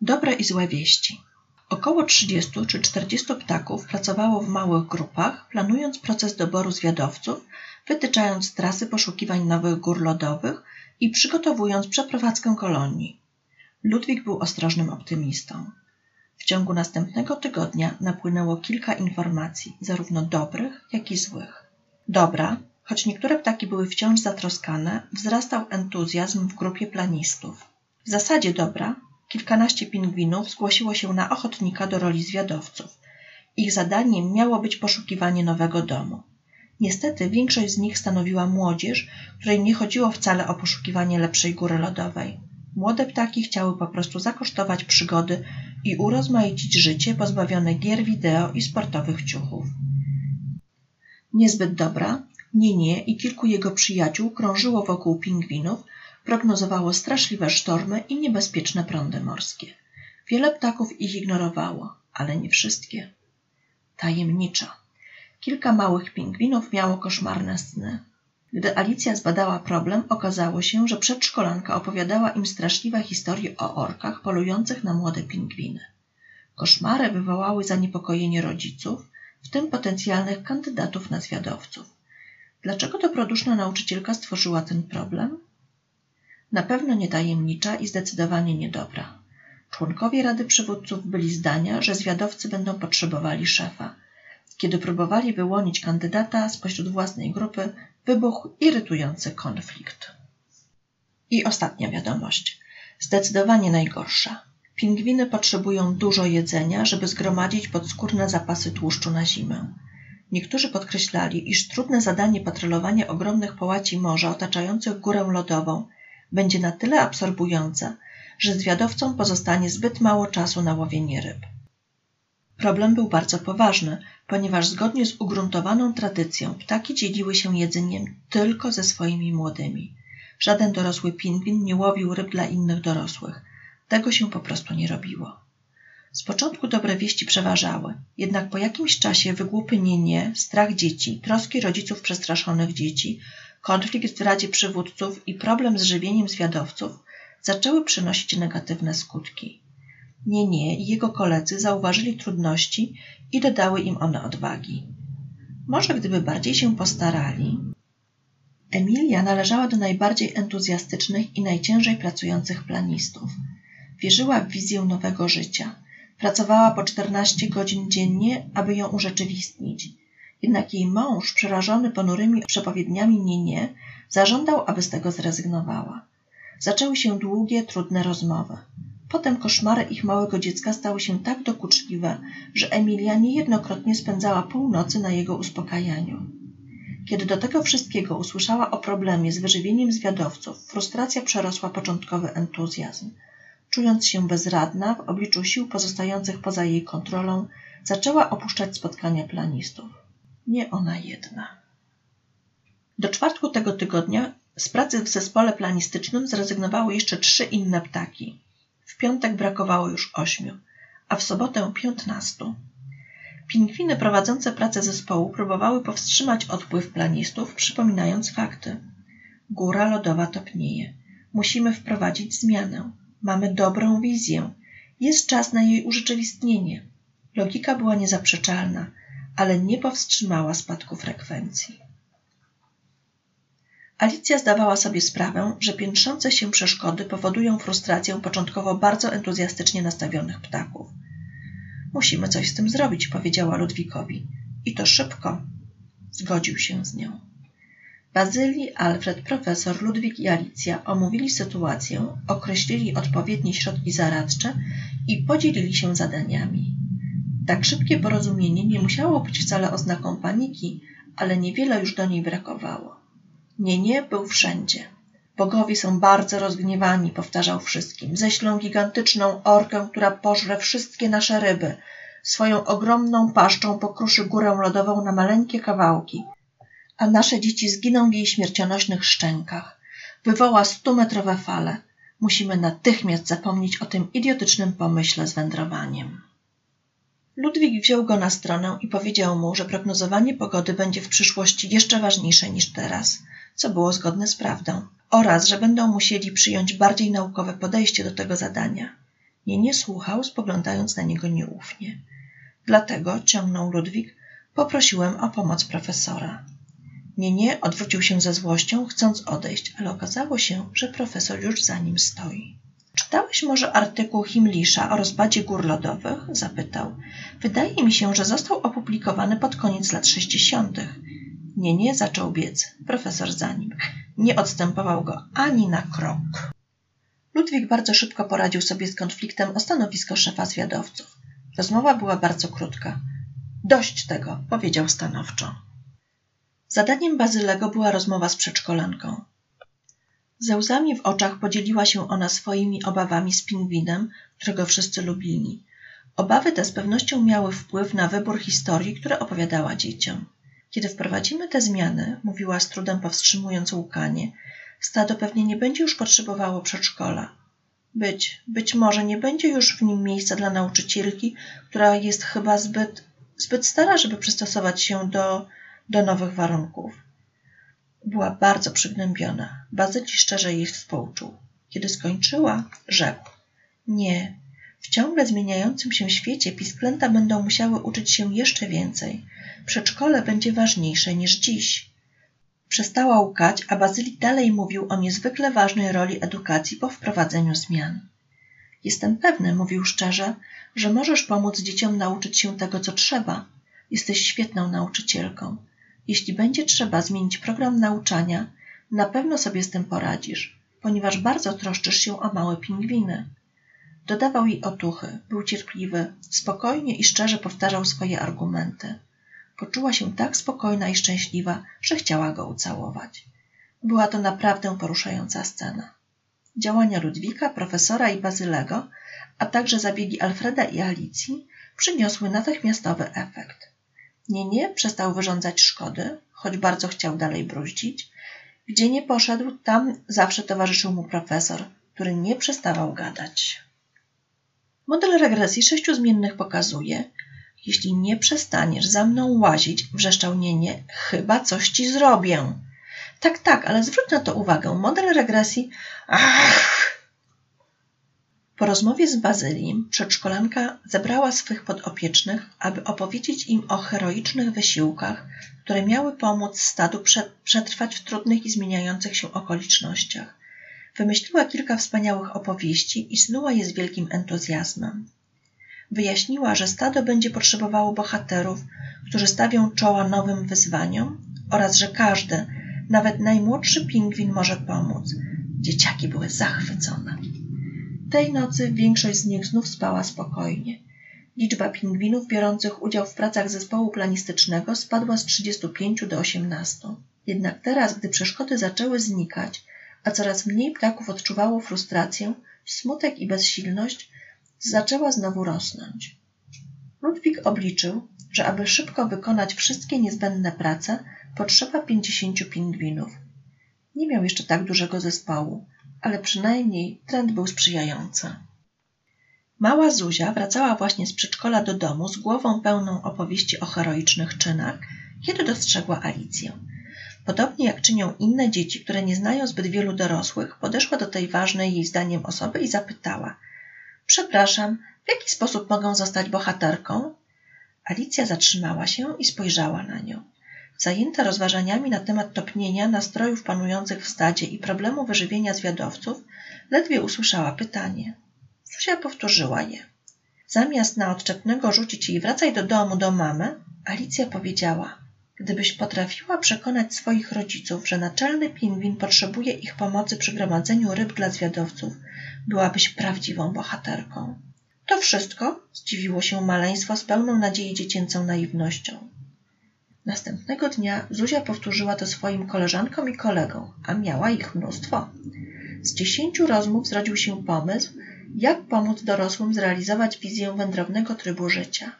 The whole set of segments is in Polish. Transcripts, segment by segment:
Dobre i złe wieści. Około 30 czy 40 ptaków pracowało w małych grupach, planując proces doboru zwiadowców, wytyczając trasy poszukiwań nowych gór lodowych i przygotowując przeprowadzkę kolonii. Ludwik był ostrożnym optymistą. W ciągu następnego tygodnia napłynęło kilka informacji, zarówno dobrych, jak i złych. Dobra, choć niektóre ptaki były wciąż zatroskane, wzrastał entuzjazm w grupie planistów. W zasadzie dobra, kilkanaście pingwinów zgłosiło się na ochotnika do roli zwiadowców. Ich zadaniem miało być poszukiwanie nowego domu. Niestety większość z nich stanowiła młodzież, której nie chodziło wcale o poszukiwanie lepszej góry lodowej. Młode ptaki chciały po prostu zakosztować przygody i urozmaicić życie pozbawione gier wideo i sportowych ciuchów. Niezbyt dobra, nie nie i kilku jego przyjaciół krążyło wokół pingwinów, prognozowało straszliwe sztormy i niebezpieczne prądy morskie. Wiele ptaków ich ignorowało, ale nie wszystkie. Tajemniczo. Kilka małych pingwinów miało koszmarne sny. Gdy Alicja zbadała problem, okazało się, że przedszkolanka opowiadała im straszliwe historie o orkach polujących na młode pingwiny. Koszmary wywołały zaniepokojenie rodziców, w tym potencjalnych kandydatów na zwiadowców. Dlaczego dobroduszna nauczycielka stworzyła ten problem? Na pewno nie tajemnicza i zdecydowanie niedobra. Członkowie Rady Przywódców byli zdania, że zwiadowcy będą potrzebowali szefa. Kiedy próbowali wyłonić kandydata spośród własnej grupy, wybuchł irytujący konflikt. I ostatnia wiadomość. Zdecydowanie najgorsza. Pingwiny potrzebują dużo jedzenia, żeby zgromadzić podskórne zapasy tłuszczu na zimę. Niektórzy podkreślali, iż trudne zadanie patrolowania ogromnych połaci morza otaczających górę lodową będzie na tyle absorbujące, że zwiadowcom pozostanie zbyt mało czasu na łowienie ryb. Problem był bardzo poważny, ponieważ zgodnie z ugruntowaną tradycją ptaki dzieliły się jedzeniem tylko ze swoimi młodymi. Żaden dorosły pingwin nie łowił ryb dla innych dorosłych. Tego się po prostu nie robiło. Z początku dobre wieści przeważały, jednak po jakimś czasie wygłupienie, strach dzieci, troski rodziców przestraszonych dzieci, konflikt w Radzie Przywódców i problem z żywieniem zwiadowców zaczęły przynosić negatywne skutki. Nie, nie i jego koledzy zauważyli trudności i dodały im one odwagi. Może gdyby bardziej się postarali. Emilia należała do najbardziej entuzjastycznych i najciężej pracujących planistów. Wierzyła w wizję nowego życia. Pracowała po 14 godzin dziennie, aby ją urzeczywistnić. Jednak jej mąż, przerażony ponurymi przepowiedniami nie, nie, zażądał, aby z tego zrezygnowała. Zaczęły się długie, trudne rozmowy. Potem koszmary ich małego dziecka stały się tak dokuczliwe, że Emilia niejednokrotnie spędzała północy na jego uspokajaniu. Kiedy do tego wszystkiego usłyszała o problemie z wyżywieniem zwiadowców, frustracja przerosła początkowy entuzjazm. Czując się bezradna w obliczu sił pozostających poza jej kontrolą, zaczęła opuszczać spotkania planistów. Nie ona jedna. Do czwartku tego tygodnia z pracy w zespole planistycznym zrezygnowały jeszcze trzy inne ptaki. W piątek brakowało już ośmiu, a w sobotę piętnastu. Pingwiny prowadzące pracę zespołu próbowały powstrzymać odpływ planistów, przypominając fakty. Góra lodowa topnieje. Musimy wprowadzić zmianę. Mamy dobrą wizję. Jest czas na jej urzeczywistnienie. Logika była niezaprzeczalna, ale nie powstrzymała spadku frekwencji. Alicja zdawała sobie sprawę, że piętrzące się przeszkody powodują frustrację początkowo bardzo entuzjastycznie nastawionych ptaków. Musimy coś z tym zrobić, powiedziała Ludwikowi. I to szybko. Zgodził się z nią. Bazyli, Alfred, profesor, Ludwik i Alicja omówili sytuację, określili odpowiednie środki zaradcze i podzielili się zadaniami. Tak szybkie porozumienie nie musiało być wcale oznaką paniki, ale niewiele już do niej brakowało. Nie, nie był wszędzie. Bogowie są bardzo rozgniewani, powtarzał wszystkim. Ześlą gigantyczną orkę, która pożre wszystkie nasze ryby. Swoją ogromną paszczą pokruszy górę lodową na maleńkie kawałki, a nasze dzieci zginą w jej śmiercionośnych szczękach. Wywoła stumetrowe fale. Musimy natychmiast zapomnieć o tym idiotycznym pomyśle z wędrowaniem. Ludwik wziął go na stronę i powiedział mu, że prognozowanie pogody będzie w przyszłości jeszcze ważniejsze niż teraz, co było zgodne z prawdą, oraz że będą musieli przyjąć bardziej naukowe podejście do tego zadania. Nie, nie słuchał, spoglądając na niego nieufnie. Dlatego, ciągnął Ludwik, poprosiłem o pomoc profesora. Nie, nie, odwrócił się ze złością, chcąc odejść, ale okazało się, że profesor już za nim stoi. Czytałeś może artykuł Himlisza o rozpadzie gór lodowych? Zapytał. Wydaje mi się, że został opublikowany pod koniec lat sześćdziesiątych. Nie, nie, zaczął biec. Profesor za nim. Nie odstępował go ani na krok. Ludwik bardzo szybko poradził sobie z konfliktem o stanowisko szefa zwiadowców. Rozmowa była bardzo krótka. Dość tego, powiedział stanowczo. Zadaniem Bazylego była rozmowa z przedszkolanką. Ze łzami w oczach podzieliła się ona swoimi obawami z pingwinem, którego wszyscy lubili. Obawy te z pewnością miały wpływ na wybór historii, które opowiadała dzieciom. Kiedy wprowadzimy te zmiany, mówiła z trudem powstrzymując łukanie, stado pewnie nie będzie już potrzebowało przedszkola. Być, być może nie będzie już w nim miejsca dla nauczycielki, która jest chyba zbyt, zbyt stara, żeby przystosować się do, do nowych warunków. Była bardzo przygnębiona. Bazyli szczerze jej współczuł. Kiedy skończyła, rzekł. Nie, w ciągle zmieniającym się świecie pisklęta będą musiały uczyć się jeszcze więcej. Przedszkole będzie ważniejsze niż dziś. Przestała łkać, a Bazylik dalej mówił o niezwykle ważnej roli edukacji po wprowadzeniu zmian. Jestem pewny, mówił szczerze, że możesz pomóc dzieciom nauczyć się tego, co trzeba. Jesteś świetną nauczycielką. Jeśli będzie trzeba zmienić program nauczania, na pewno sobie z tym poradzisz, ponieważ bardzo troszczysz się o małe pingwiny. Dodawał jej otuchy, był cierpliwy, spokojnie i szczerze powtarzał swoje argumenty. Poczuła się tak spokojna i szczęśliwa, że chciała go ucałować. Była to naprawdę poruszająca scena. Działania Ludwika, profesora i Bazylego, a także zabiegi Alfreda i Alicji przyniosły natychmiastowy efekt. Nie, nie przestał wyrządzać szkody, choć bardzo chciał dalej bruździć. Gdzie nie poszedł, tam zawsze towarzyszył mu profesor, który nie przestawał gadać. Model regresji sześciu zmiennych pokazuje, jeśli nie przestaniesz za mną łazić, wrzeszczał Nienie, chyba coś ci zrobię. Tak, tak, ale zwróć na to uwagę. Model regresji... Ach! Po rozmowie z Bazylim przedszkolanka zebrała swych podopiecznych, aby opowiedzieć im o heroicznych wysiłkach, które miały pomóc stadu przetrwać w trudnych i zmieniających się okolicznościach. Wymyśliła kilka wspaniałych opowieści i snuła je z wielkim entuzjazmem. Wyjaśniła, że stado będzie potrzebowało bohaterów, którzy stawią czoła nowym wyzwaniom oraz że każdy, nawet najmłodszy pingwin może pomóc. Dzieciaki były zachwycone. Tej nocy większość z nich znów spała spokojnie. Liczba pingwinów biorących udział w pracach zespołu planistycznego spadła z 35 do 18. Jednak teraz, gdy przeszkody zaczęły znikać, a coraz mniej ptaków odczuwało frustrację, smutek i bezsilność, zaczęła znowu rosnąć. Ludwik obliczył, że aby szybko wykonać wszystkie niezbędne prace, potrzeba pięćdziesięciu pingwinów. Nie miał jeszcze tak dużego zespołu, ale przynajmniej trend był sprzyjający. Mała Zuzia wracała właśnie z przedszkola do domu z głową pełną opowieści o heroicznych czynach, kiedy dostrzegła Alicję. Podobnie jak czynią inne dzieci, które nie znają zbyt wielu dorosłych, podeszła do tej ważnej jej zdaniem osoby i zapytała – Przepraszam, w jaki sposób mogę zostać bohaterką? Alicja zatrzymała się i spojrzała na nią. Zajęta rozważaniami na temat topnienia nastrojów panujących w stadzie i problemu wyżywienia zwiadowców, ledwie usłyszała pytanie. Zuzia powtórzyła je. Zamiast na odczepnego rzucić jej wracaj do domu, do mamy, Alicja powiedziała Gdybyś potrafiła przekonać swoich rodziców, że naczelny pingwin potrzebuje ich pomocy przy gromadzeniu ryb dla zwiadowców, byłabyś prawdziwą bohaterką. To wszystko? Zdziwiło się maleństwo z pełną nadziei dziecięcą naiwnością. Następnego dnia Zuzia powtórzyła to swoim koleżankom i kolegom, a miała ich mnóstwo. Z dziesięciu rozmów zrodził się pomysł, jak pomóc dorosłym zrealizować wizję wędrownego trybu życia.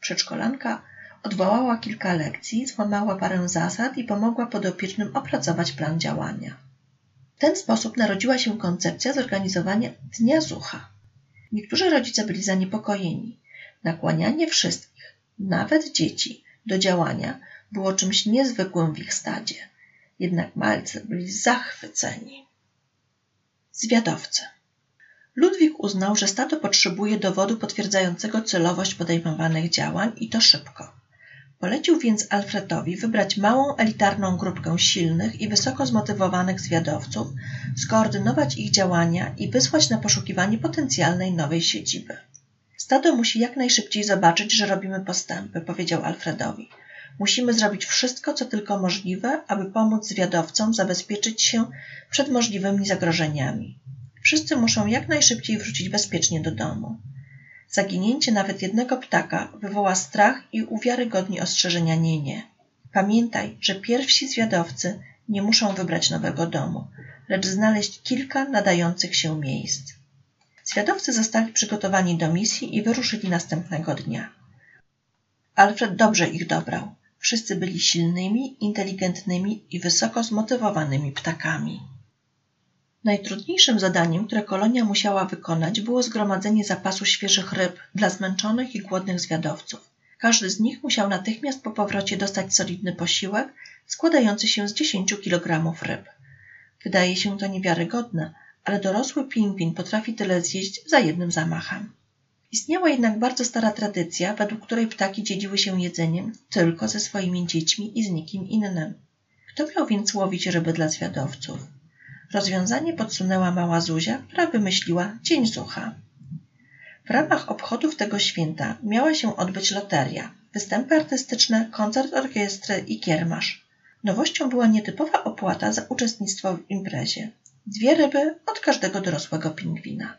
Przedszkolanka odwołała kilka lekcji, złamała parę zasad i pomogła podopiecznym opracować plan działania. W ten sposób narodziła się koncepcja zorganizowania Dnia Zucha. Niektórzy rodzice byli zaniepokojeni. Nakłanianie wszystkich, nawet dzieci, do działania było czymś niezwykłym w ich stadzie. Jednak malcy byli zachwyceni. Zwiadowcy. Ludwik uznał, że stado potrzebuje dowodu potwierdzającego celowość podejmowanych działań i to szybko. Polecił więc Alfredowi wybrać małą elitarną grupkę silnych i wysoko zmotywowanych zwiadowców, skoordynować ich działania i wysłać na poszukiwanie potencjalnej nowej siedziby. Stado musi jak najszybciej zobaczyć, że robimy postępy, powiedział Alfredowi. Musimy zrobić wszystko, co tylko możliwe, aby pomóc zwiadowcom zabezpieczyć się przed możliwymi zagrożeniami. Wszyscy muszą jak najszybciej wrócić bezpiecznie do domu. Zaginięcie nawet jednego ptaka wywoła strach i uwiarygodni ostrzeżenia nie, nie. Pamiętaj, że pierwsi zwiadowcy nie muszą wybrać nowego domu, lecz znaleźć kilka nadających się miejsc. Zwiadowcy zostali przygotowani do misji i wyruszyli następnego dnia. Alfred dobrze ich dobrał. Wszyscy byli silnymi, inteligentnymi i wysoko zmotywowanymi ptakami. Najtrudniejszym zadaniem, które kolonia musiała wykonać, było zgromadzenie zapasu świeżych ryb dla zmęczonych i głodnych zwiadowców. Każdy z nich musiał natychmiast po powrocie dostać solidny posiłek składający się z 10 kg ryb. Wydaje się to niewiarygodne, ale dorosły pingwin potrafi tyle zjeść za jednym zamachem. Istniała jednak bardzo stara tradycja, według której ptaki dzieliły się jedzeniem tylko ze swoimi dziećmi i z nikim innym. Kto miał więc łowić ryby dla zwiadowców? Rozwiązanie podsunęła mała Zuzia, która wymyśliła Dzień Zucha. W ramach obchodów tego święta miała się odbyć loteria, występy artystyczne, koncert orkiestry i kiermasz. Nowością była nietypowa opłata za uczestnictwo w imprezie. Dwie ryby od każdego dorosłego pingwina.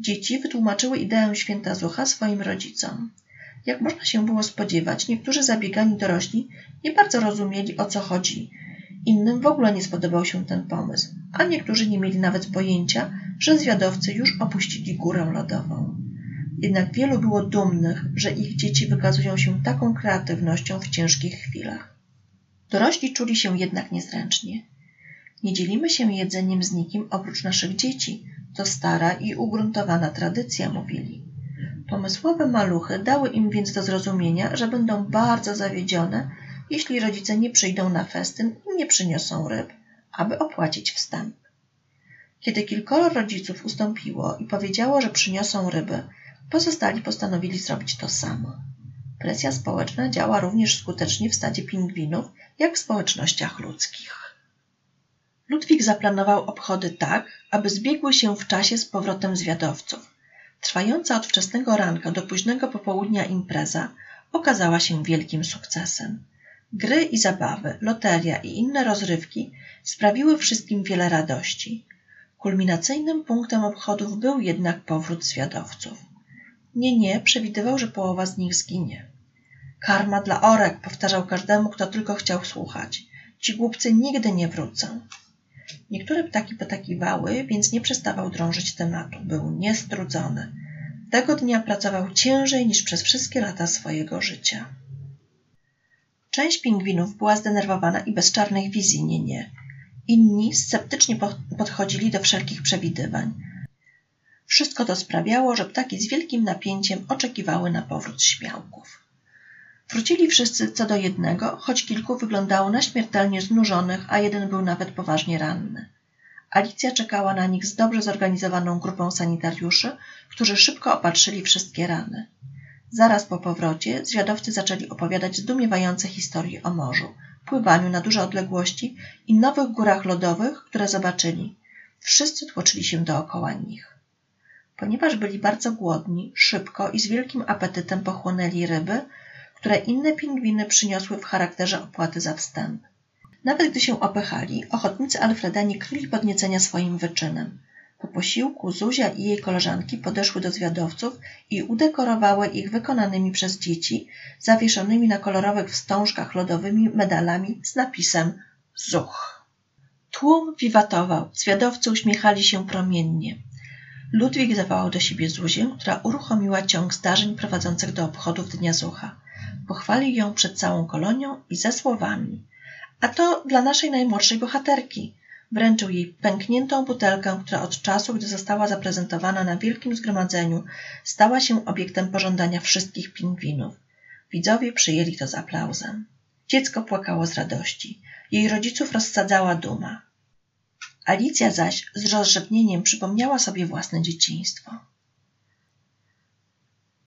Dzieci wytłumaczyły ideę święta Zucha swoim rodzicom. Jak można się było spodziewać, niektórzy zabiegani dorośli nie bardzo rozumieli o co chodzi. Innym w ogóle nie spodobał się ten pomysł, a niektórzy nie mieli nawet pojęcia, że zwiadowcy już opuścili górę lodową. Jednak wielu było dumnych, że ich dzieci wykazują się taką kreatywnością w ciężkich chwilach. Dorośli czuli się jednak niezręcznie. Nie dzielimy się jedzeniem z nikim oprócz naszych dzieci. To stara i ugruntowana tradycja, mówili. Pomysłowe maluchy dały im więc do zrozumienia, że będą bardzo zawiedzione, jeśli rodzice nie przyjdą na festyn i nie przyniosą ryb, aby opłacić wstęp. Kiedy kilkoro rodziców ustąpiło i powiedziało, że przyniosą ryby, pozostali postanowili zrobić to samo. Presja społeczna działa również skutecznie w stadzie pingwinów, jak w społecznościach ludzkich. Ludwik zaplanował obchody tak, aby zbiegły się w czasie z powrotem zwiadowców. Trwająca od wczesnego ranka do późnego popołudnia impreza okazała się wielkim sukcesem. Gry i zabawy, loteria i inne rozrywki sprawiły wszystkim wiele radości. Kulminacyjnym punktem obchodów był jednak powrót zwiadowców. Nie, nie, przewidywał, że połowa z nich zginie. Karma dla orek, powtarzał każdemu, kto tylko chciał słuchać. Ci głupcy nigdy nie wrócą. Niektóre ptaki potakiwały, więc nie przestawał drążyć tematu. Był niestrudzony. Tego dnia pracował ciężej niż przez wszystkie lata swojego życia. Część pingwinów była zdenerwowana i bez czarnych wizji nie, nie. Inni sceptycznie podchodzili do wszelkich przewidywań. Wszystko to sprawiało, że ptaki z wielkim napięciem oczekiwały na powrót śmiałków. Wrócili wszyscy co do jednego, choć kilku wyglądało na śmiertelnie znużonych, a jeden był nawet poważnie ranny. Alicja czekała na nich z dobrze zorganizowaną grupą sanitariuszy, którzy szybko opatrzyli wszystkie rany. Zaraz po powrocie zwiadowcy zaczęli opowiadać zdumiewające historie o morzu, pływaniu na duże odległości i nowych górach lodowych, które zobaczyli. Wszyscy tłoczyli się dookoła nich. Ponieważ byli bardzo głodni, szybko i z wielkim apetytem pochłonęli ryby, które inne pingwiny przyniosły w charakterze opłaty za wstęp. Nawet gdy się opychali, ochotnicy Alfreda nie kryli podniecenia swoim wyczynem. Po posiłku Zuzia i jej koleżanki podeszły do zwiadowców i udekorowały ich wykonanymi przez dzieci, zawieszonymi na kolorowych wstążkach lodowymi medalami z napisem Zuch. Tłum wiwatował, zwiadowcy uśmiechali się promiennie. Ludwik zawołał do siebie Zuzię, która uruchomiła ciąg zdarzeń prowadzących do obchodów Dnia Zucha. Pochwalił ją przed całą kolonią i ze słowami a to dla naszej najmłodszej bohaterki. Wręczył jej pękniętą butelkę, która od czasu, gdy została zaprezentowana na wielkim zgromadzeniu, stała się obiektem pożądania wszystkich pingwinów. Widzowie przyjęli to z aplauzem. Dziecko płakało z radości. Jej rodziców rozsadzała duma. Alicja zaś z rozrzewnieniem przypomniała sobie własne dzieciństwo.